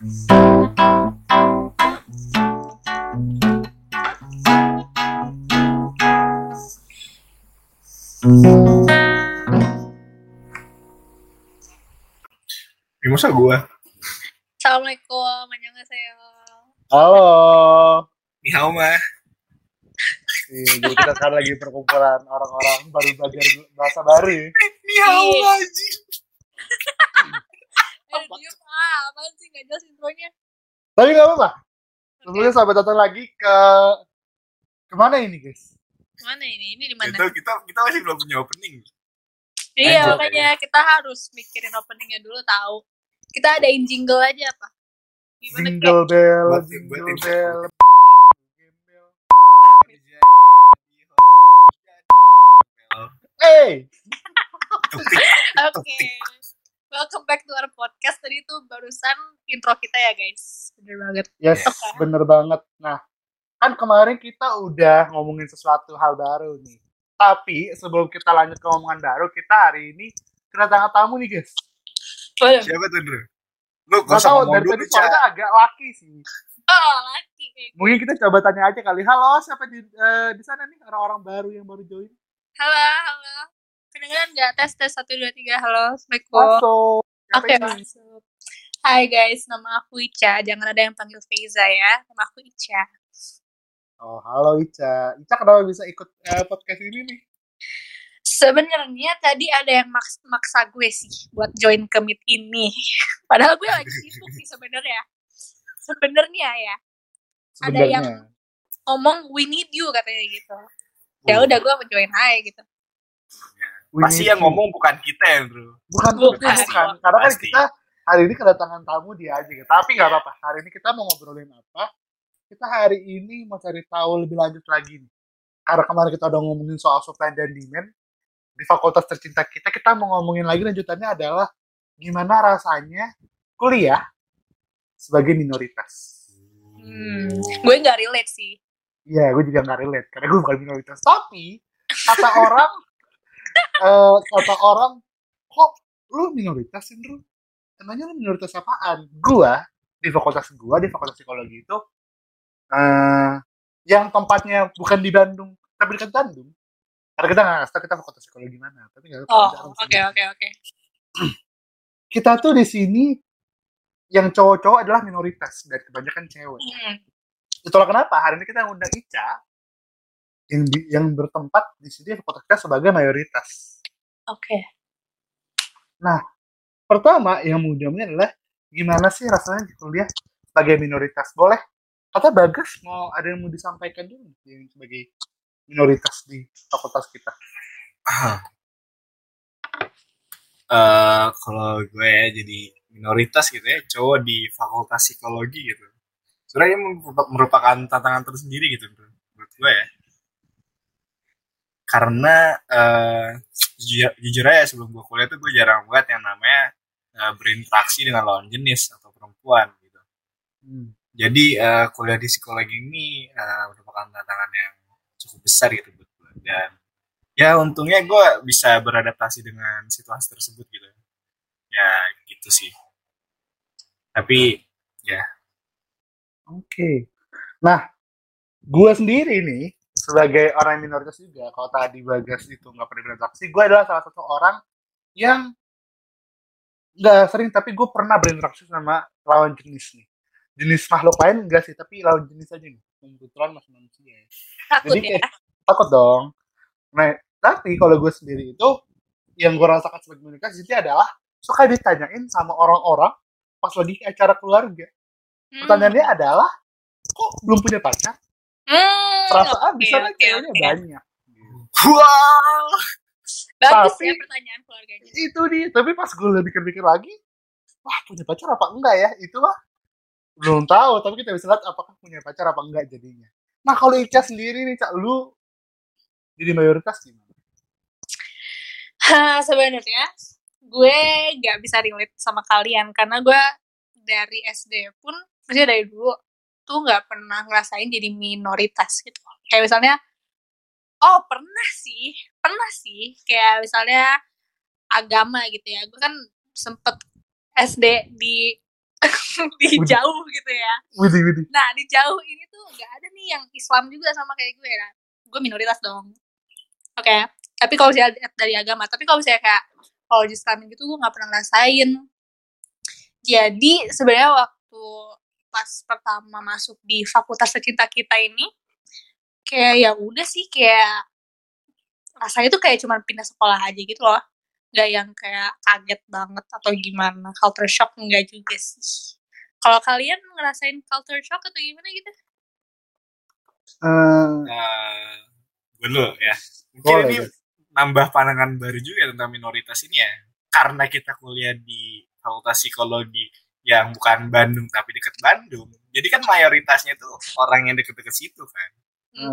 Ya, masa gue? Assalamualaikum, annyeonghaseyo. Halo. Ni hao mah. Iya, jadi kita sekarang lagi perkumpulan orang-orang baru belajar bahasa baru. Ni hao Iya. Eh, diem ah, apaan sih nggak jelas intronya? Tapi nggak apa-apa. Sebelumnya sampai datang lagi ke ke mana ini guys? Mana ini? Ini di mana? Kita, kita, kita masih belum punya opening. Iya, makanya kita harus mikirin openingnya dulu tahu. Kita adain jingle aja apa? Gimana Jingle bell, Buat- jingle bell. Hey, Tupik. kayak? Welcome back to our podcast. Tadi itu barusan intro kita ya guys. Bener banget. yes, bener banget. Nah, kan kemarin kita udah ngomongin sesuatu hal baru nih. Tapi sebelum kita lanjut ke omongan baru, kita hari ini kedatangan tamu nih guys. Waduh. Siapa tuh, Dre? Lu gak tau, ngomong dari dulu, tadi suaranya agak laki sih. Oh, laki. Mungkin kita coba tanya aja kali. Halo, siapa di eh, di sana nih orang-orang baru yang baru join? Halo, halo. Kedengeran nggak? Tes, tes. Satu, dua, tiga. Halo. Assalamualaikum. Masuk. Oke, masuk. Hai guys, nama aku Ica. Jangan ada yang panggil Feiza ya. Nama aku Ica. Oh, halo Ica. Ica kenapa bisa ikut eh, podcast ini nih? Sebenarnya tadi ada yang maks- maksa gue sih buat join ke meet ini. Padahal gue lagi sibuk sih sebenarnya. Sebenarnya ya. Ada yang ngomong we need you katanya gitu. Ya udah gue mau join aja gitu. Pasti yang ngomong bukan kita ya, Bro. bukan Bukan. bukan, bukan. Karena kan Pasti. kita hari ini kedatangan tamu dia aja gitu. Tapi nggak apa-apa. Hari ini kita mau ngobrolin apa? Kita hari ini mau cari tahu lebih lanjut lagi nih. Karena kemarin kita udah ngomongin soal supply dan demand di fakultas tercinta kita, kita mau ngomongin lagi lanjutannya adalah gimana rasanya kuliah sebagai minoritas. Hmm, gue nggak relate sih. Iya, gue juga nggak relate karena gue bukan minoritas. Tapi kata orang, eh, kata orang, kok lu minoritas sih, Bro? Emangnya lu minoritas apaan? Gua di fakultas gua di fakultas psikologi itu, eh, yang tempatnya bukan di Bandung, tapi dekat Bandung. Karena kita nggak ngasih kita fakultas psikologi mana, tapi nggak tahu. Oh, oke oke oke. Kita tuh di sini yang cowok-cowok adalah minoritas dan kebanyakan cewek. Hmm. Itulah kenapa hari ini kita ngundang Ica yang di- yang bertempat di sini fakultas kita sebagai mayoritas. Oke. Pertama yang mudah-mudahan adalah gimana sih rasanya di kuliah sebagai minoritas? Boleh? Kata Bagas mau ada yang mau disampaikan dulu yang sebagai minoritas di fakultas kita. Eh, kalau gue ya jadi minoritas gitu ya, cowok di fakultas psikologi gitu. Sebenarnya ini merupa- merupakan tantangan tersendiri gitu bro, menurut gue ya. Karena eh, jujur, jujur aja sebelum gue kuliah tuh gue jarang banget yang namanya eh, berinteraksi dengan lawan jenis atau perempuan gitu. Hmm. Jadi eh, kuliah di psikologi ini eh, merupakan tantangan yang cukup besar gitu buat gue. Dan ya untungnya gue bisa beradaptasi dengan situasi tersebut gitu. Ya gitu sih. Tapi ya Oke. Nah, gue sendiri nih sebagai orang minoritas juga. Kalau tadi Bagas itu nggak pernah berinteraksi, gue adalah salah satu orang yang nggak sering tapi gue pernah berinteraksi sama lawan jenis nih. Jenis makhluk lain enggak sih, tapi lawan jenis aja nih. Kebetulan masih manusia ya. Takut Jadi ya. kayak takut dong. Nah, tapi kalau gue sendiri itu yang gue rasakan sebagai minoritas itu adalah suka ditanyain sama orang-orang pas lagi acara keluarga. Hmm. Pertanyaannya adalah kok belum punya pacar? Hmm, Perasaan oke, di sana banyak. wow. Bagus Tapi- ya pertanyaan keluarganya. Itu dia. Tapi pas gue lebih pikir-pikir lagi, wah punya pacar apa enggak ya? Itu mah belum tahu. Tapi kita bisa lihat apakah punya pacar apa enggak jadinya. Nah kalau Ica sendiri nih, Cak, lu jadi mayoritas gimana? Hah, sebenarnya gue nggak bisa relate sama kalian karena gue dari SD pun maksudnya dari dulu tuh nggak pernah ngerasain jadi minoritas gitu. Kayak misalnya oh pernah sih pernah sih. Kayak misalnya agama gitu ya. Gue kan sempet SD di di jauh gitu ya. Nah di jauh ini tuh nggak ada nih yang Islam juga sama kayak gue kan gue minoritas dong. Oke tapi kalau misalnya dari agama tapi kalau misalnya kayak kalau di Islam gitu gue nggak pernah ngerasain. Jadi sebenarnya waktu pas pertama masuk di fakultas tercinta kita ini kayak ya udah sih kayak rasanya tuh kayak cuma pindah sekolah aja gitu loh nggak yang kayak kaget banget atau gimana culture shock enggak juga sih kalau kalian ngerasain culture shock atau gimana gitu Eh, Eh, gue dulu ya. Mungkin Boleh, ini nambah pandangan baru juga tentang minoritas ini ya. Karena kita kuliah di fakultas psikologi yang bukan Bandung tapi dekat Bandung. Jadi kan mayoritasnya tuh orang yang deket-deket situ kan.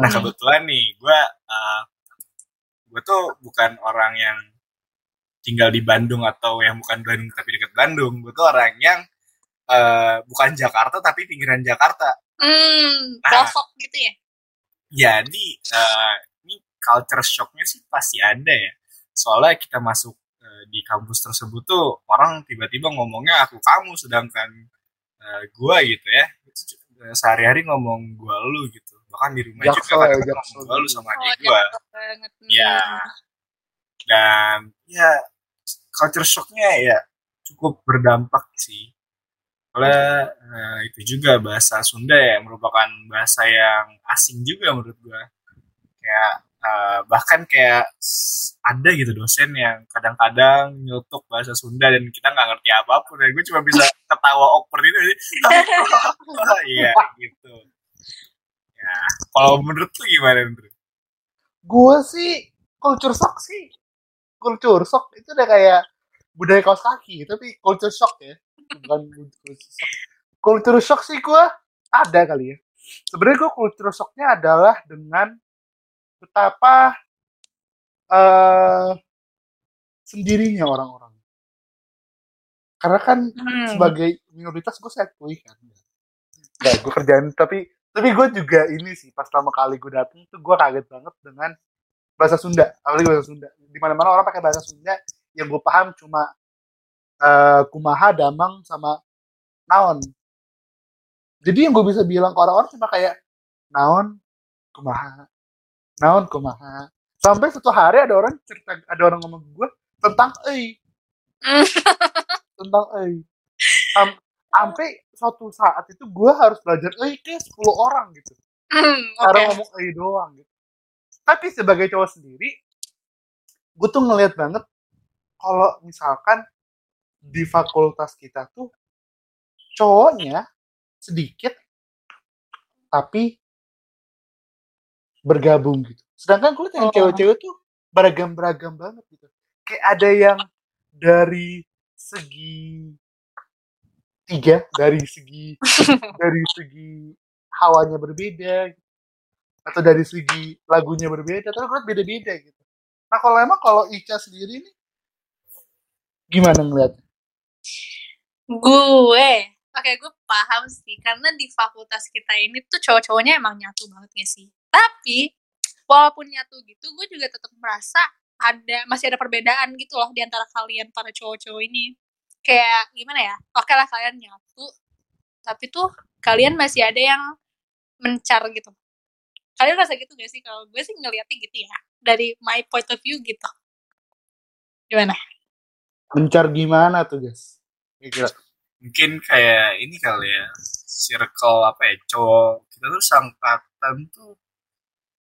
Nah Hmm. kebetulan nih gue uh, gue tuh bukan orang yang tinggal di Bandung atau yang bukan Bandung tapi dekat Bandung. Gue tuh orang yang uh, bukan Jakarta tapi pinggiran Jakarta. hmm Nah. gitu ya Jadi eh, ini culture shocknya sih pasti ada ya. Soalnya kita masuk eh, di kampus tersebut tuh orang tiba-tiba ngomongnya aku kamu sedangkan eh, gua gitu ya. Eh, sehari-hari ngomong gua lu gitu. Bahkan di rumah Jaksel juga kan ya, ngomong gua lu sama oh adik gua. banget Hmm. Ya. Dan ya culture shocknya ya cukup berdampak sih. Soalnya eh, itu juga bahasa Sunda ya merupakan bahasa yang asing juga menurut gua. Kayak eh, bahkan kayak ada gitu dosen yang kadang-kadang nyelutuk bahasa Sunda dan kita nggak ngerti apa pun. Dan gue cuma bisa ketawa awkward itu iya gitu. Ya, kalau menurut lu gimana menurut? gue sih culture shock sih. Culture shock itu udah kayak budaya kaos kaki tapi culture shock ya. Bukan culture shock. Culture shock sih gue ada kali ya. Sebenarnya gue culture shocknya adalah dengan betapa eh sendirinya orang-orang. Karena kan Hmm. sebagai minoritas gue saya akui kan. Gak, gue kerjaan tapi tapi gue juga ini sih pas pertama kali gue dateng tuh gue kaget banget dengan bahasa Sunda apalagi bahasa Sunda. Di mana mana orang pakai bahasa Sunda yang gue paham cuma eh, kumaha damang sama naon. Jadi yang gue bisa bilang ke orang-orang cuma kayak naon? Kumaha naon kumaha sampai suatu hari ada orang cerita ada orang ngomong ke gue tentang ei tentang ei Sam- sampai suatu saat itu gue harus belajar ei ke 10 orang gitu. Hmm, cara oke. ngomong ei doang gitu. Tapi sebagai cowok sendiri gue tuh ngeliat banget kalau misalkan di fakultas kita tuh cowoknya sedikit tapi bergabung gitu. Sedangkan gue liat yang Oh. cewek-cewek tuh beragam-beragam banget gitu. Kayak ada yang dari segi tiga dari segi dari segi hawanya berbeda atau dari segi lagunya berbeda tapi gue beda-beda gitu. Nah kalau emang kalau Ica sendiri nih gimana ngeliat gue oke gue paham sih. Karena di fakultas kita ini tuh cowok-cowoknya emang nyatu banget ya sih tapi walaupun nyatu gitu gue juga tetap merasa ada masih ada perbedaan gitu loh di antara kalian para cowok-cowok ini. Kayak gimana ya oke lah kalian nyatu tapi tuh kalian masih ada yang mencar gitu. Kalian rasa gitu gak sih? Kalau gue sih ngeliatnya gitu ya dari my point of view gitu. Gimana? Mencar gimana tuh guys kira mungkin kayak ini kali ya circle apa ya cowok kita tuh sangkatan tuh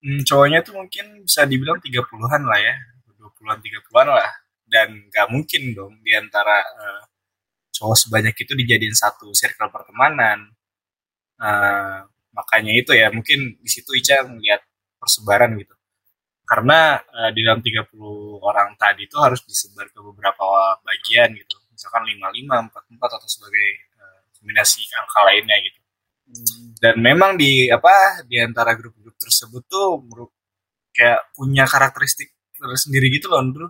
hmm, cowoknya tuh mungkin bisa dibilang 30-an lah ya 20-an 30-an lah. Dan gak mungkin dong di antara eh, cowok sebanyak itu dijadiin satu circle pertemanan. Eh, makanya itu ya mungkin di situ Ica melihat persebaran gitu. Karena eh, di dalam 30 orang tadi itu harus disebar ke beberapa bagian gitu. Misalkan 55, 44 atau sebagai eh, kombinasi angka lainnya gitu dan memang di apa di antara grup-grup tersebut tuh meru- kayak punya karakteristik tersendiri gitu loh bro.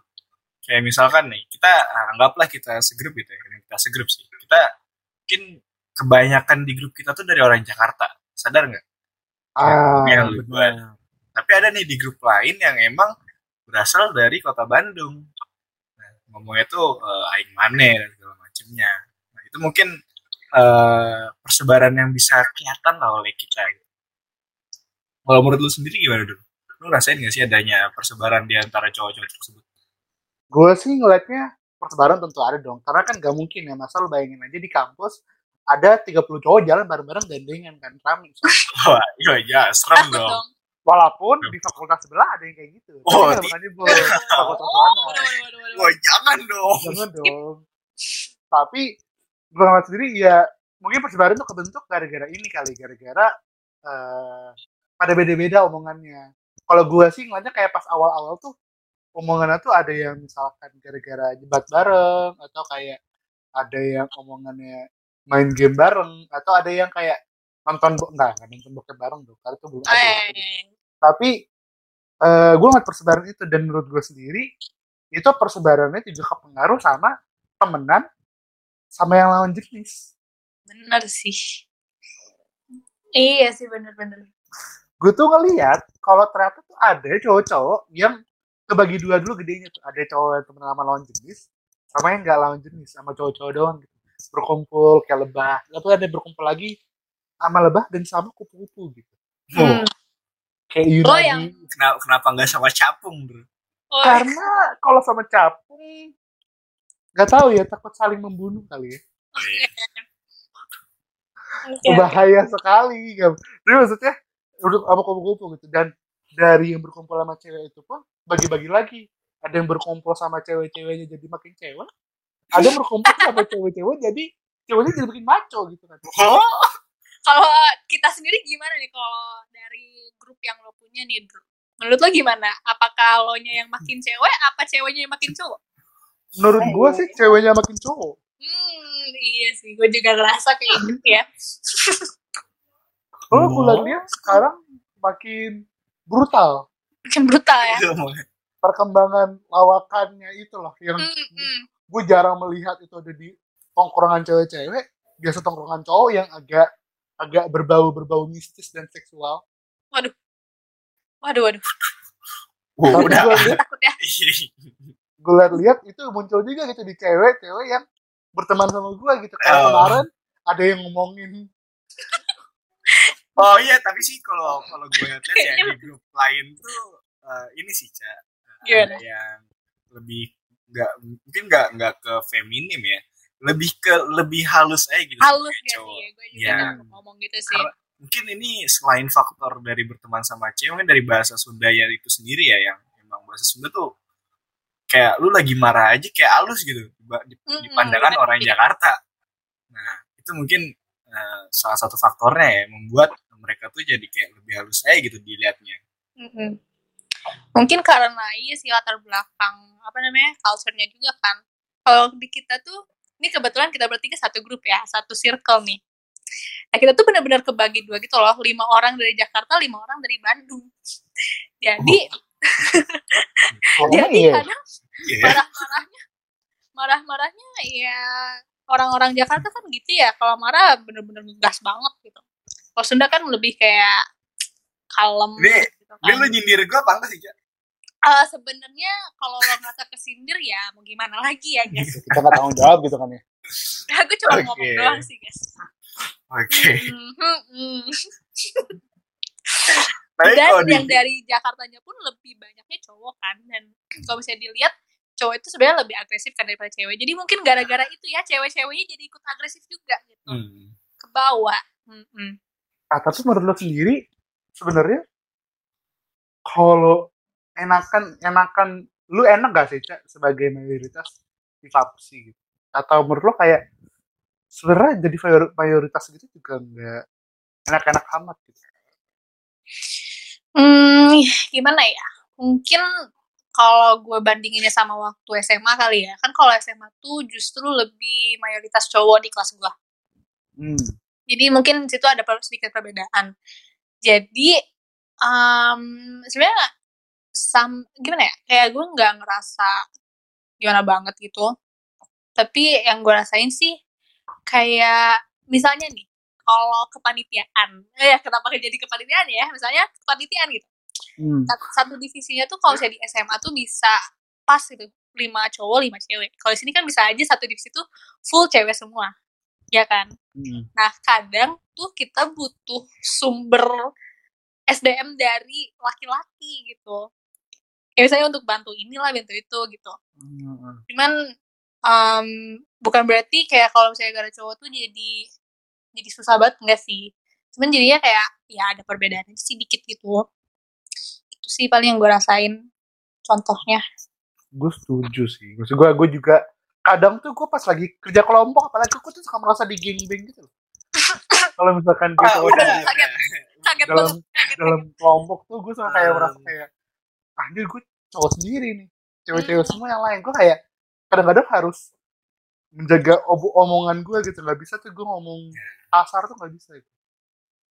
Kayak misalkan nih kita ah, anggaplah kita segrup gitu ya kita segrup sih. Kita mungkin kebanyakan di grup kita tuh dari orang Jakarta. Sadar nggak? Ah Ya, benar. tapi ada nih di grup lain yang emang berasal dari kota Bandung. Nah, ngomongnya tuh eh, aing mane dan segala macemnya. Nah itu mungkin eh, persebaran yang bisa kelihatan lah oleh kita. Kalau menurut lu sendiri gimana dulu? Lu rasain gak sih adanya persebaran di antara cowok-cowok tersebut? gue sih ngeliatnya persebaran tentu ada dong karena kan gak mungkin ya masa lu bayangin aja di kampus ada 30 cowok jalan bareng-bareng gandengan kan rame. Wah, iya iya, serem dong. dong. walaupun di fakultas sebelah ada yang kayak gitu Oh, Tapi di- fakultas Oh, mana waduh, waduh, waduh, waduh. Wah, jangan dong. jangan dong tapi gue ngeliat sendiri ya mungkin persebaran tuh kebentuk gara-gara ini kali gara-gara eh, pada beda-beda omongannya. Kalau gue sih ngeliatnya kayak pas awal-awal tuh omongannya tuh ada yang misalkan gara-gara jebat bareng atau kayak ada yang omongannya main game bareng atau ada yang kayak nonton enggak enggak nonton bokep bareng tuh karena itu belum ada Eh, tapi eh gue ngeliat persebaran itu dan menurut gue sendiri itu persebarannya juga kepengaruh sama temenan sama yang lawan jenis bener sih. Iya sih bener-bener. gue tuh ngeliat kalau ternyata tuh ada cowok-cowok yang kebagi dua dulu gedenya tuh ada cowok yang temen sama lawan jenis sama yang nggak lawan jenis sama cowok-cowok doang gitu berkumpul kayak lebah atau ada yang berkumpul lagi sama lebah dan sama kupu-kupu gitu Hmm. kayak Lo Yunani yang- Kenapa, kenapa nggak sama capung, bro? Oh, karena kalau sama capung nggak tahu ya takut saling membunuh kali ya iya. bahaya sekali. Jadi maksudnya udah sama kumpul-kumpul gitu dan dari yang berkumpul sama cewek itu pun bagi-bagi lagi. Ada yang berkumpul sama cewek-ceweknya jadi makin cewek. Ada yang berkumpul sama cewek-cewek jadi ceweknya jadi makin maco gitu kan. Oh, Kalau kita sendiri gimana nih kalau dari grup yang lo punya nih? Menurut lo gimana? Apakah lo nya yang makin cewek, apa ceweknya yang makin cowok? Menurut gua sih ceweknya makin cowok. Hmm, iya sih. Gue juga ngerasa kayak gitu ya. Kalau gue lihat dia sekarang makin brutal. Makin brutal ya. mah. Perkembangan lawakannya itu loh yang Hmm, hmm. gue jarang melihat itu ada di tongkrongan cewek-cewek. Biasa tongkrongan cowok yang agak agak berbau-berbau mistis dan seksual. Waduh, waduh. Oh, Tapi udah. gue lihat Takut ya. gue lihat itu muncul juga gitu di cewek-cewek yang berteman sama gue gitu kayak Oh. kemarin ada yang ngomongin Oh iya, tapi sih kalau kalau gue lihat ya di grup lain tuh eh, ini sih, Ca. Eh, Gimana? Ada yang lebih nggak mungkin nggak nggak ke feminim ya. Lebih ke lebih halus aja gitu. Halus gak Cowok. sih ya? Gue juga denger ngomong gitu sih. Mungkin ini selain faktor dari berteman sama cewek mungkin dari bahasa Sunda ya itu sendiri ya yang emang bahasa Sunda tuh kayak lu lagi marah aja kayak halus gitu di, pandangan bener. orang Jakarta. Nah, itu mungkin eh, salah satu faktornya ya membuat mereka tuh jadi kayak lebih halus aja gitu dilihatnya. Mm-mm. Mungkin karena iya sih latar belakang apa namanya culture-nya juga kan. Kalau di kita tuh ini kebetulan kita bertiga satu grup ya, satu circle nih. Nah kita tuh benar-benar kebagi dua gitu loh, lima orang dari Jakarta, lima orang dari Bandung. Jadi, Kayaknya jadi iya. kadang Iya. marah-marahnya, marah-marahnya ya orang-orang Jakarta kan gitu ya. Kalau marah bener-bener ngegas banget gitu. Kalau Sunda kan lebih kayak kalem Ini- gitu Ini kan. lu nyindir gue apa enggak sih? Eh, sebenarnya kalau lo ngerasa kesindir ya mau gimana lagi ya guys kita nggak tanggung jawab gitu kan ya aku cuma Oke. ngomong doang sih guys Oke. Hmm, hmm, hmm. Dan yang dari Jakartanya pun lebih banyaknya cowok kan dan kalau bisa dilihat cowok itu sebenarnya lebih agresif kan daripada cewek. Jadi mungkin gara-gara itu ya cewek-ceweknya jadi ikut agresif juga gitu. Hmm. ke bawah. Hmm, hmm. ah tapi menurut lo sendiri sebenarnya kalau enakan enakan lu enak gak sih cak sebagai mayoritas di Fapsi gitu? Atau menurut lo kayak sebenarnya jadi mayor- mayoritas gitu juga nggak enak-enak amat gitu Hmm, gimana ya? Mungkin kalau gue bandinginnya sama waktu SMA kali ya. Kan kalau SMA tuh justru lebih mayoritas cowok di kelas gue. hmm. Jadi mungkin situ ada sedikit perbedaan. Jadi um, sebenarnya sam gimana ya? Kayak gue nggak ngerasa gimana banget gitu. Tapi yang gue rasain sih kayak misalnya nih kalau kepanitiaan, eh ya kenapa jadi kepanitiaan ya? Misalnya kepanitiaan gitu Hmm. satu, satu divisinya tuh kalau saya di SMA tuh bisa pas gitu lima cowok lima cewek kalau di sini kan bisa aja satu divisi tuh full cewek semua ya kan Hmm. nah kadang tuh kita butuh sumber SDM dari laki-laki gitu ya misalnya untuk bantu inilah bantu itu gitu Hmm. cuman em, bukan berarti kayak kalau misalnya gara cowok tuh jadi jadi susah banget enggak sih. Cuman jadinya kayak ya ada perbedaannya sih dikit gitu. Itu sih paling yang gue rasain contohnya. Gue setuju sih. Maksud gue gue juga kadang tuh gue pas lagi kerja kelompok apalagi gue tuh suka merasa di gangbang gitu loh. Kalau misalkan Ah, gitu udah, kaget. udah. kaget dalam banget kaget dalam kelompok tuh gue suka kayak Hmm. merasa kayak anjir gue cowok sendiri nih. Cewek-cewek semua yang lain. Gue kayak kadang-kadang harus menjaga obu omongan gue gitu. Nggak bisa tuh gue ngomong kasar tuh nggak bisa gitu.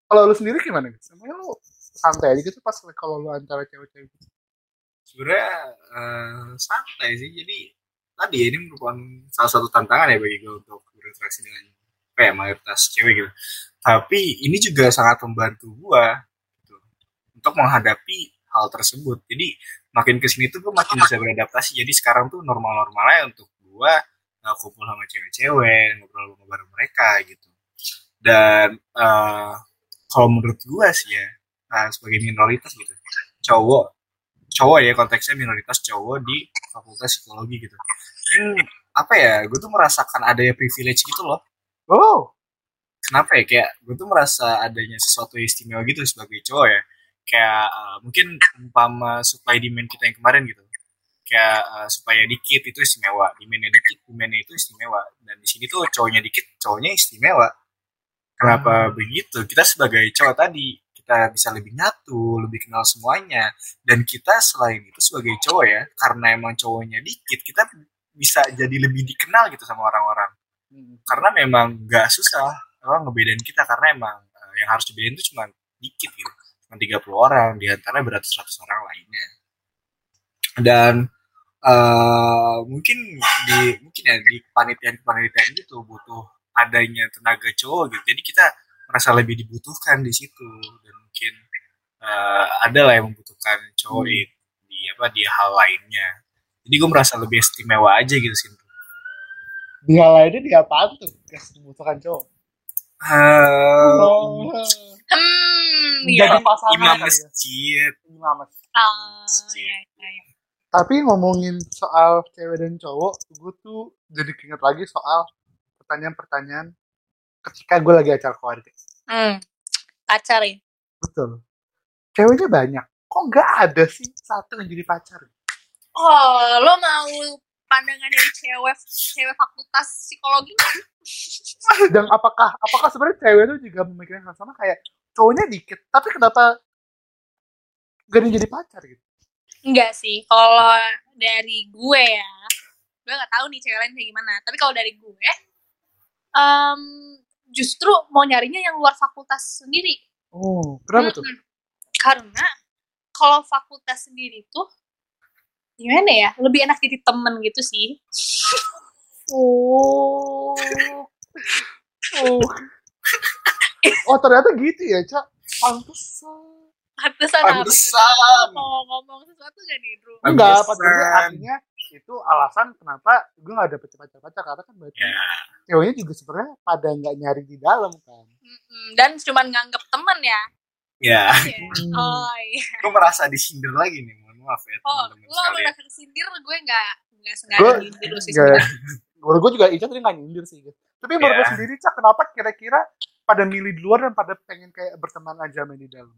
kalau lu sendiri gimana gitu semuanya lu santai aja gitu pas kalau lu antara cewek-cewek gitu. sebenarnya eh, santai sih. Jadi tadi ini merupakan salah satu tantangan ya bagi gue untuk berinteraksi dengan ya, mayoritas cewek gitu. Tapi ini juga sangat membantu gue gitu, untuk menghadapi hal tersebut. Jadi makin ke sini tuh gue makin bisa beradaptasi. Jadi sekarang tuh normal-normalnya untuk gue uh, kumpul sama cewek-cewek ngobrol bareng mereka gitu dan eh, kalau menurut gue sih ya uh, sebagai minoritas gitu cowok cowok ya konteksnya minoritas cowok di fakultas psikologi gitu. Hmm, apa ya gue tuh merasakan adanya privilege gitu loh. Oh. Kenapa ya kayak gue tuh merasa adanya sesuatu istimewa gitu sebagai cowok ya. Kayak uh, mungkin umpama supply demand kita yang kemarin gitu. Kayak uh, supaya dikit itu istimewa demandnya dikit demandnya itu istimewa. Dan di sini tuh cowoknya dikit cowoknya istimewa kenapa begitu? Kita sebagai cowok tadi kita bisa lebih nyatu lebih kenal semuanya. Dan kita selain itu sebagai cowok ya karena emang cowoknya dikit kita bisa jadi lebih dikenal gitu sama orang-orang. Hmm. karena memang nggak susah orang ngebedain kita karena emang eh, yang harus dibedain itu cuma dikit gitu. Cuma 30 orang di antara beratus-ratus orang lainnya. Dan eh mungkin di mungkin ya di panitian panitian itu butuh adanya tenaga cowok gitu jadi kita merasa lebih dibutuhkan di situ dan mungkin eh, ada lah yang membutuhkan cowok Hmm. di, di apa di hal lainnya jadi gue merasa lebih istimewa aja gitu sih di hal lainnya di apaan tuh membutuhkan cowok Eh, oh. hmm ya pasangan imam kali ya. masjid Imam masjid. Ah, ya, ya, ya. tapi ngomongin soal cewek dan cowok gue tuh jadi keinget lagi soal pertanyaan-pertanyaan ketika gue lagi acara keluarga. Hmm pacar ya? Betul. Ceweknya banyak. Kok nggak ada sih satu yang jadi pacar? Oh lo mau pandangan dari cewek cewek fakultas psikologi dan apakah apakah sebenarnya cewek itu juga memikirkan hal sama? Kayak cowoknya dikit tapi kenapa gak ada yang jadi pacar gitu? Enggak sih, kalau dari gue ya, gue nggak tahu nih cewek lain kayak gimana. Tapi kalau dari gue, em, justru mau nyarinya yang luar fakultas sendiri. oh kenapa tuh Mm-mm. Karena kalau fakultas sendiri tuh gimana ya, lebih enak jadi temen gitu sih. oh oh oh ternyata gitu ya cak pantesan Pantesan? Pantesan. Mau ngomong sesuatu gak nih, Bro? enggak Pantesan. padahal artinya itu alasan kenapa gue gak dapet pacar-pacar karena kan berarti ya ceweknya juga sebenarnya pada nggak nyari di dalam kan. Dan cuman nganggep temen ya. ya Iya. Hmm. Oh iya. gue merasa disindir lagi nih mohon maaf ya Oh, teman-teman lo merasa kesindir, gue nggak nggak sengaja Gue- nyindir lu sih menurut gue juga Ica tadi nggak nyindir sih gitu. tapi menurut Ya. lo sendiri cak kenapa kira-kira pada milih di luar dan pada pengen kayak berteman aja main di dalam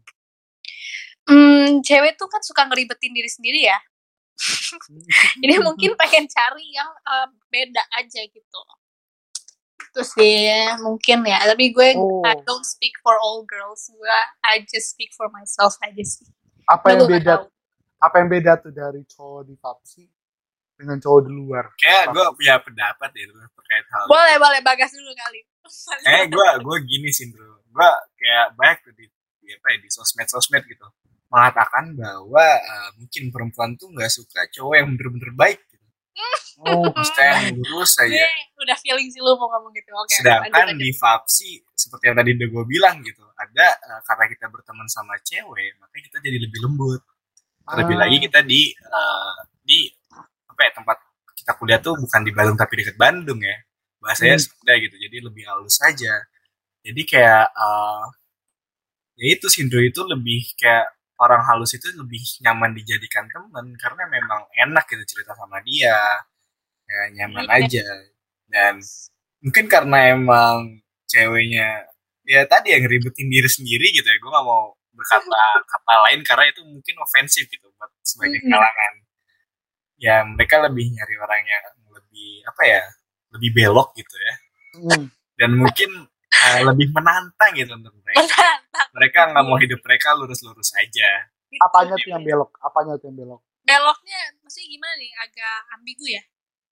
Hmm, cewek tuh kan suka ngeribetin diri sendiri ya. Jadi mungkin pengen cari yang eh, beda aja gitu. Itu sih mungkin ya. Tapi gue Oh. I don't speak for all girls. Gue I just speak for myself aja sih. apa yang Gue beda tahu. apa yang beda tuh dari cowok di Papsi dengan cowok di luar kayak gue punya pendapat ya terkait hal itu. Boleh boleh bagas dulu kali. kayak gue gue gini sih bro gue kayak banyak tuh di, di apa ya di sosmed sosmed gitu mengatakan bahwa eh, mungkin perempuan tuh nggak suka cowok yang bener-bener baik gitu. oh Maksudnya yang lurus aja udah feeling sih lu mau ngomong gitu. Oke. sedangkan lanjut, lanjut. di Fapsi seperti yang tadi udah gue bilang gitu ada eh, karena kita berteman sama cewek makanya kita jadi lebih lembut terlebih Ah. lagi kita di eh, di apa ya tempat kita kuliah tuh bukan di Bandung tapi dekat Bandung ya bahasanya Hmm. Sunda gitu jadi lebih halus aja jadi kayak eh, ya itu Sindro itu lebih kayak orang halus itu lebih nyaman dijadikan teman karena memang enak gitu cerita sama dia. Ya nyaman Iya. aja. Dan mungkin karena emang ceweknya ya tadi yang ribetin diri sendiri gitu ya gue gak mau berkata kata lain karena itu mungkin ofensif gitu buat sebagai kalangan. Ya mereka lebih nyari orang yang lebih apa ya lebih belok gitu ya. Hmm. dan mungkin eh, lebih menantang gitu untuk mereka Menantang. mereka nggak mau hidup mereka lurus-lurus aja Apanya tuh yang belok? Apanya tuh yang belok? beloknya maksudnya gimana nih agak ambigu ya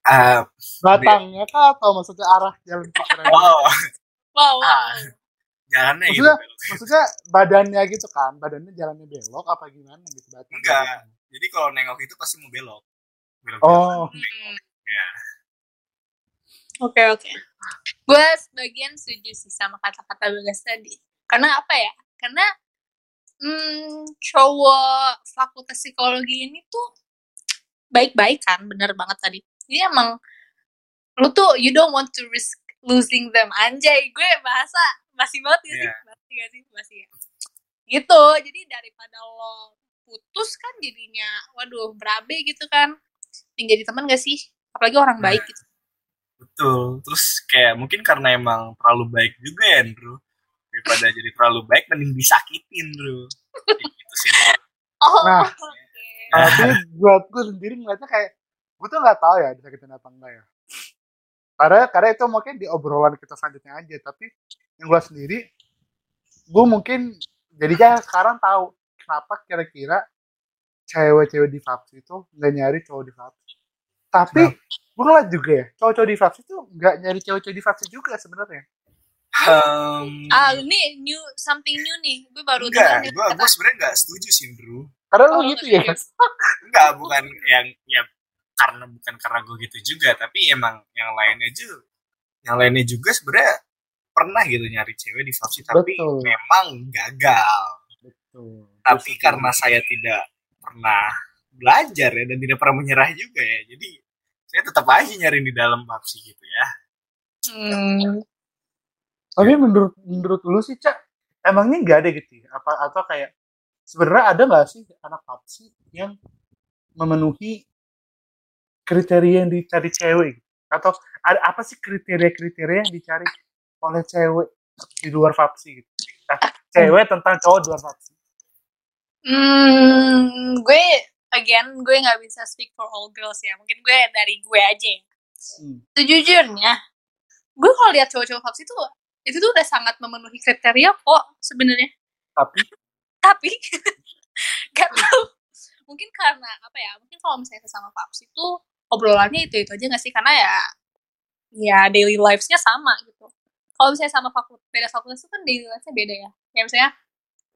Ah, Batangnya kah atau maksudnya arah jalan Pak oh wow, wow. Ah. jalannya gitu Maksudnya- belok. Maksudnya badannya gitu kan? Badannya jalannya belok apa gimana gitu? Batang. Enggak. jadi kalau nengok itu pasti mau belok belok Oh, Hmm. ya Oke oke. Gue sebagian setuju sih sama kata-kata Bagas tadi. Karena apa ya? Karena hmm, cowok fakultas psikologi ini tuh baik-baik kan, bener banget tadi. Ini emang lu tuh you don't want to risk losing them anjay gue bahasa masih banget gak sih Iya. masih gak sih masih ya gitu jadi daripada lo putus kan jadinya waduh berabe gitu kan yang jadi teman gak sih apalagi orang Nah. baik gitu betul terus kayak mungkin karena emang terlalu baik juga ya Andrew daripada jadi terlalu baik mending disakitin Andrew Kayak gitu sih Oh, Nah. oke. tapi buat gue sendiri ngeliatnya kayak gue tuh nggak tahu ya disakitin apa enggak ya. Karena karena itu mungkin di obrolan kita selanjutnya aja. Tapi yang gue sendiri, gue mungkin jadinya sekarang tahu kenapa kira-kira cewek-cewek di Fapsi itu nggak nyari cowok di Fapsi. Tapi gue ngeliat juga ya, cowok-cowok di Fapsi itu nggak nyari cewek-cewek di Fapsi juga sebenarnya. Hmm, Ah, ini new something new nih. Gue baru enggak gue gue sebenarnya nggak setuju sih Andrew Karena Oh, lu gitu ya nggak enggak bukan yang ya karena bukan karena gue gitu juga tapi emang yang lainnya juga yang lainnya juga sebenarnya pernah gitu nyari cewek di Fapsi tapi Betul. memang gagal Betul. tapi karena saya tidak pernah belajar ya dan tidak pernah menyerah juga ya jadi saya tetap aja nyari di dalam Fapsi gitu ya Hmm. Tapi menurut menurut lu sih cak emangnya nggak ada gitu ya? apa atau kayak sebenarnya ada nggak sih anak papsi yang memenuhi kriteria yang dicari cewek gitu? atau ada apa sih kriteria-kriteria yang dicari oleh cewek di luar papsi gitu? Nah, cewek tentang cowok di luar papsi. Hmm, gue again gue nggak bisa speak for all girls ya. Mungkin gue dari gue aja. ya. Hmm. Sejujurnya, gue kalau lihat cowok-cowok Fapsi itu itu tuh udah sangat memenuhi kriteria kok sebenarnya. Tapi Tapi gak tahu. Mungkin karena apa ya? Mungkin kalau misalnya sama Fapsi itu obrolannya itu itu aja nggak sih? Karena ya ya daily lives-nya sama gitu. Kalau misalnya sama fakultas beda fakultas itu kan daily lives-nya beda ya. Ya misalnya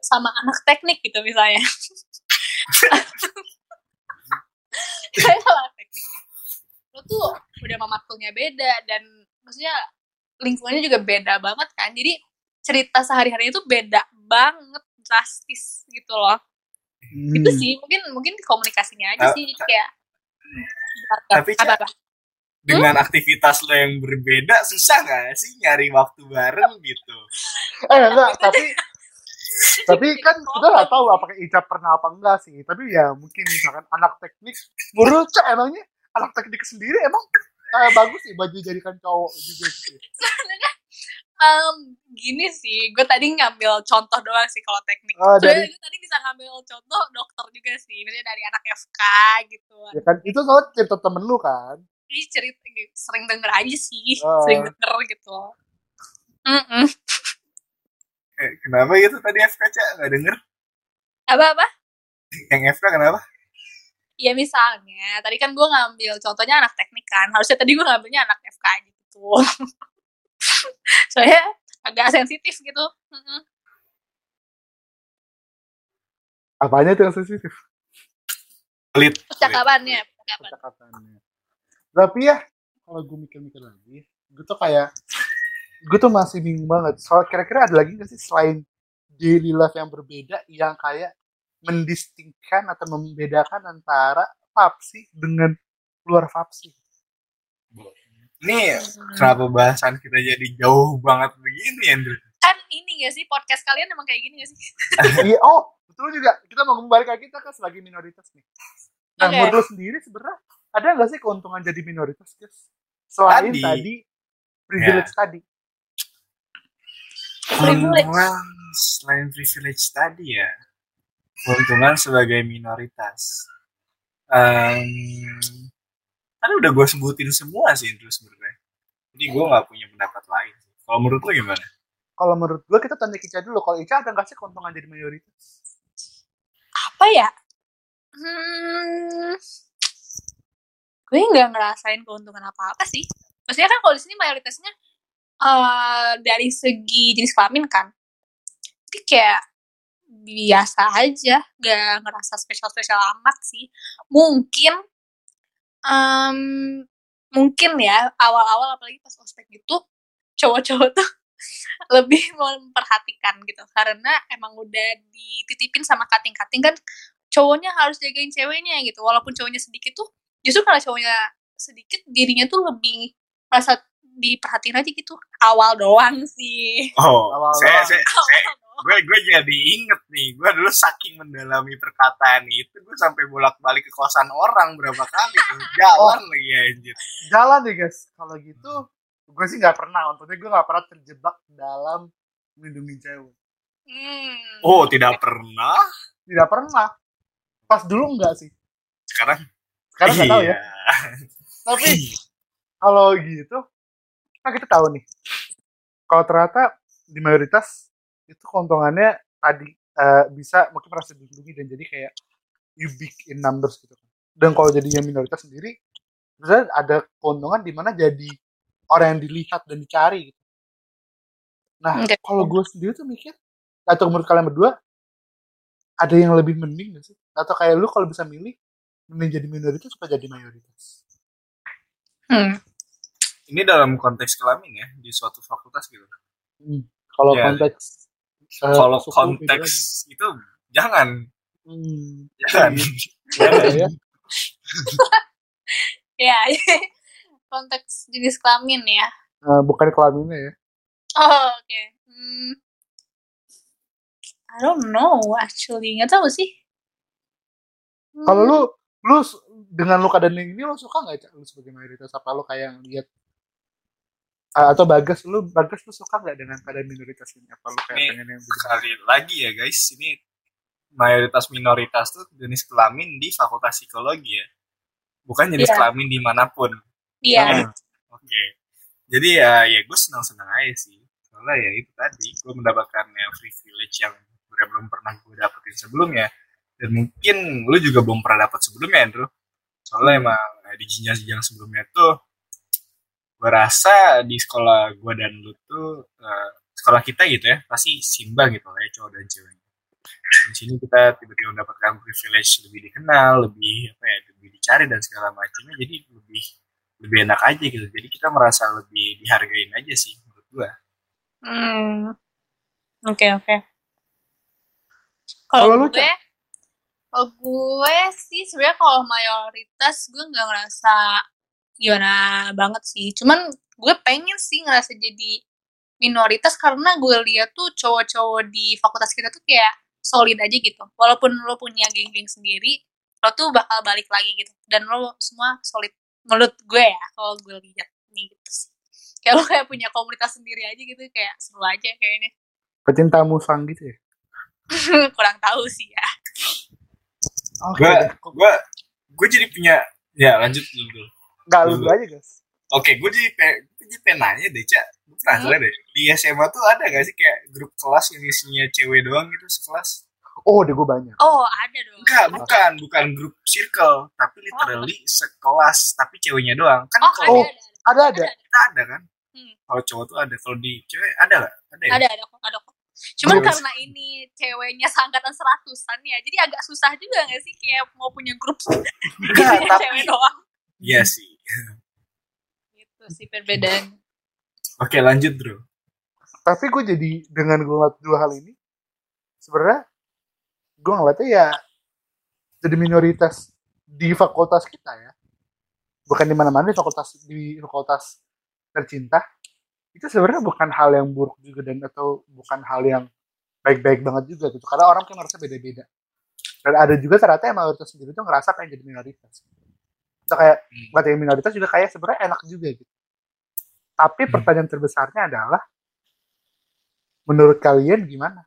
sama anak teknik gitu misalnya. Saya anak teknik. Lo tuh udah mamakulnya beda dan maksudnya lingkungannya juga beda banget kan. Jadi cerita sehari-harinya itu beda banget drastis gitu loh. hmm, Itu sih mungkin mungkin komunikasinya aja Ah, sih kayak Tapi, apa, apa? dengan aktivitas lo yang berbeda susah nggak sih nyari waktu bareng gitu eh enggak tapi tapi kan kita nggak tahu apakah Ica pernah apa enggak sih tapi ya mungkin misalkan anak teknik menurut cak emangnya anak teknik sendiri emang eh, bagus sih baju jadikan cowok juga gitu Em, gini sih, gue tadi ngambil contoh doang sih kalau teknik. Oh, Sebenarnya dari- gue tadi bisa ngambil contoh dokter juga sih, misalnya dari anak FK gitu. ya kan itu soal cerita temen lu kan Ini cerita sering denger aja sih, Oh. sering denger gitu. Mm-mm. Eh, kenapa gitu? Tadi FK Cak nggak denger. Apa-apa? yang FK kenapa? Ya misalnya, tadi kan gue ngambil contohnya anak teknik kan, harusnya tadi gue ngambilnya anak FK gitu. Soalnya agak sensitif gitu. Apanya itu yang sensitif? Pelit. Percakapannya, percakapan. percakapannya tapi ya kalau gue mikir-mikir lagi gue tuh kayak gue tuh masih bingung banget soal kira-kira ada lagi nggak sih selain daily life yang berbeda yang kayak mendistingkan atau membedakan antara Fapsi dengan luar Fapsi Ini kenapa bahasan kita jadi jauh banget begini, Andrew? Kan ini gak sih, podcast kalian emang kayak gini gak sih? Iya, oh, betul juga. Kita mau kembali ke kita kan sebagai minoritas nih. Nah, Oke. menurut sendiri sebenarnya ada nggak sih keuntungan jadi minoritas, guys? Selain Tadi. tadi, privilege tadi. Keuntungan selain privilege tadi ya, keuntungan sebagai minoritas. Um, kan udah gue sebutin semua sih itu sebenarnya. Jadi gue nggak punya pendapat lain. Kalau menurut lo gimana? Kalau menurut gua kita tanya Ica dulu. Kalau Ica ada nggak sih keuntungan jadi mayoritas? Apa ya? Hmm, gue nggak ngerasain keuntungan apa-apa sih. Maksudnya kan kalau di sini mayoritasnya eh, dari segi jenis kelamin kan. Jadi kayak biasa aja, gak ngerasa spesial-spesial amat sih. Mungkin, em, mungkin ya awal-awal apalagi pas ospek gitu, cowok-cowok tuh lebih memperhatikan gitu karena emang udah dititipin sama kating-kating kan cowoknya harus jagain ceweknya gitu walaupun cowoknya sedikit tuh justru karena cowoknya sedikit dirinya tuh lebih merasa diperhatiin aja gitu awal doang sih Oh, Awal-awal. saya, saya, saya, awal doang. gue gue jadi inget nih gue dulu saking mendalami perkataan itu gue sampai bolak balik ke kosan orang berapa kali tuh jalan lagi anjir Jalan deh, guys. Kalau gitu, gue sih nggak pernah. Untungnya gue nggak pernah terjebak dalam melindungi cewek. Hmm. oh tidak pernah Tidak pernah. Pas dulu enggak sih. sekarang Sekarang nggak tahu ya. iya. Tapi kalau gitu, kan kita tahu nih. Kalau ternyata di mayoritas itu keuntungannya tadi eh, bisa mungkin merasa dilindungi dan jadi kayak you big in numbers gitu. Dan kalau jadinya minoritas sendiri, misalnya ada keuntungan di mana jadi orang yang dilihat dan dicari gitu. Nah, kalau gue sendiri tuh mikir, atau menurut kalian berdua, ada yang lebih mending gak sih? Atau kayak lu kalau bisa milih, mending jadi minoritas atau jadi mayoritas? Hmm. Ini dalam konteks kelamin ya di suatu fakultas gitu Hmm. Kalau Ya. konteks eh, kalau suku, konteks itu jangan. Hmm. jangan Iya, ya. ya konteks jenis kelamin ya Eh, bukan kelaminnya ya. oh oke Hmm. I don't know actually nggak tahu sih Hmm. Kalau lu lu dengan lu keadaan ini lu suka nggak Cak? lu sebagai mayoritas apa lu kayak lihat atau bagas lu bagas lu suka nggak dengan keadaan minoritas ini? Apa lu kayak Ini pengen yang sekali lagi ya guys. Ini mayoritas minoritas tuh jenis kelamin di fakultas psikologi ya. Bukan jenis Iya. kelamin di mana pun. Iya. Hmm. oke. Jadi ya ya gue senang senang aja sih. Soalnya ya itu tadi gue mendapatkan ya, privilege yang sebenarnya belum pernah gue dapetin sebelumnya. Dan mungkin lu juga belum pernah dapat sebelumnya Andrew. Soalnya emang eh, di jenjang-jenjang sebelumnya tuh gue rasa di sekolah gue dan lu tuh eh, sekolah kita gitu ya pasti simba gitu lah ya cowok dan cewek di sini kita tiba-tiba mendapatkan privilege lebih dikenal lebih apa ya lebih dicari dan segala macamnya jadi lebih lebih enak aja gitu jadi kita merasa lebih dihargain aja sih menurut gue Hmm. Oke oke. Kalau Kalau lu, gue, kalau gue sih sebenarnya kalau mayoritas gue nggak ngerasa gimana banget sih. Cuman gue pengen sih ngerasa jadi minoritas karena gue lihat tuh cowok-cowok di fakultas kita tuh kayak solid aja gitu. Walaupun lo punya geng-geng sendiri, lo tuh bakal balik lagi gitu. Dan lo semua solid menurut gue ya kalau gue lihat nih gitu sih. Kayak lo kayak punya komunitas sendiri aja gitu kayak seru aja kayaknya. pecinta musang gitu ya kurang tahu sih ya. Oke gue gue gue jadi punya ya lanjut dulu nggak lu aja guys oke gue jadi pe, gue jadi pengen nanya deh cak gue penasaran deh di SMA tuh ada gak sih kayak grup kelas yang isinya cewek doang gitu sekelas oh deh gue banyak Oh ada dong. Enggak, bukan, bukan grup circle, tapi literally sekelas, tapi ceweknya doang. Kan Oh kalau Oh. ada ada ada ada kita ada kan, Hmm. kalau cowok tuh ada, kalau di cewek ada nggak? Ada ya? ada ada kok ada kok. Cuman Terus? karena ini ceweknya seangkatan seratusan ya, jadi agak susah juga gak sih kayak mau punya grup Enggak, isinya tapi cewek doang. iya sih. Gitu sih perbedaannya. Oke, lanjut bro. tapi gue jadi dengan gue ngeliat dua hal ini sebenarnya gue ngeliatnya ya jadi minoritas di fakultas kita ya. Bukan di mana-mana di fakultas di fakultas tercinta. Itu sebenarnya bukan hal yang buruk juga dan atau bukan hal yang baik-baik banget juga gitu. Karena orang kan merasa beda-beda. Dan ada juga ternyata yang mayoritas sendiri tuh ngerasa pengen jadi minoritas kayak Hmm. buat yang minoritas juga kayak sebenarnya enak juga gitu. Tapi Hmm. pertanyaan terbesarnya adalah menurut kalian gimana?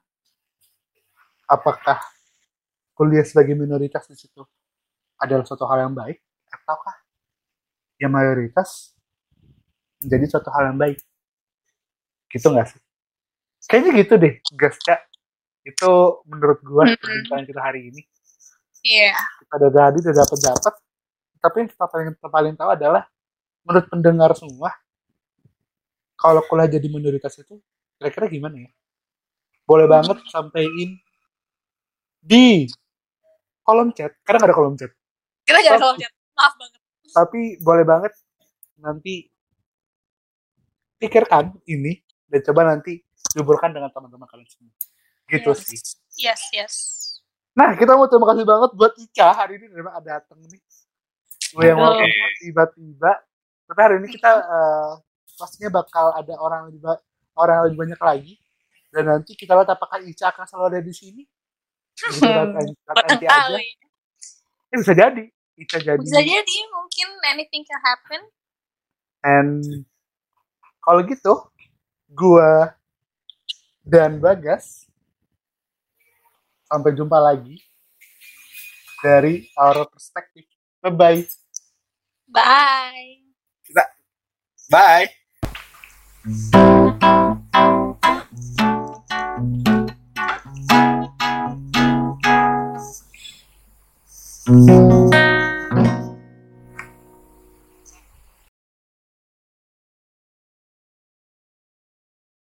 Apakah kuliah sebagai minoritas di situ adalah suatu hal yang baik ataukah yang mayoritas menjadi suatu hal yang baik? Gitu nggak sih? Kayaknya gitu deh guys ya itu menurut gua perbincangan kita hari ini. Iya. kita udah tadi udah dapat dapat tapi yang kita paling kita paling tahu adalah menurut pendengar semua kalau kuliah jadi minoritas itu kira-kira gimana ya boleh banget sampaiin di kolom chat karena nggak ada kolom chat Kita jangan Tapi- kalau chat. Maaf banget. tapi boleh banget nanti pikirkan ini dan coba nanti diuburkan dengan teman-teman kalian semua gitu Yes. sih Yes, yes. nah kita mau terima kasih banget buat Ica hari ini udah datang nih gue yang mau tiba-tiba tapi hari ini kita eh, pastinya bakal ada orang lebih ba- orang lebih banyak lagi. Dan nanti kita lihat apakah Ica akan selalu ada di sini. Lihat nanti aja. Barangkali. Eh, bisa jadi. Ica jadi. Bisa jadi mungkin anything can happen. And kalau gitu, gua dan Bagas sampai jumpa lagi dari our perspective. Bye Bye. Bye. Bye.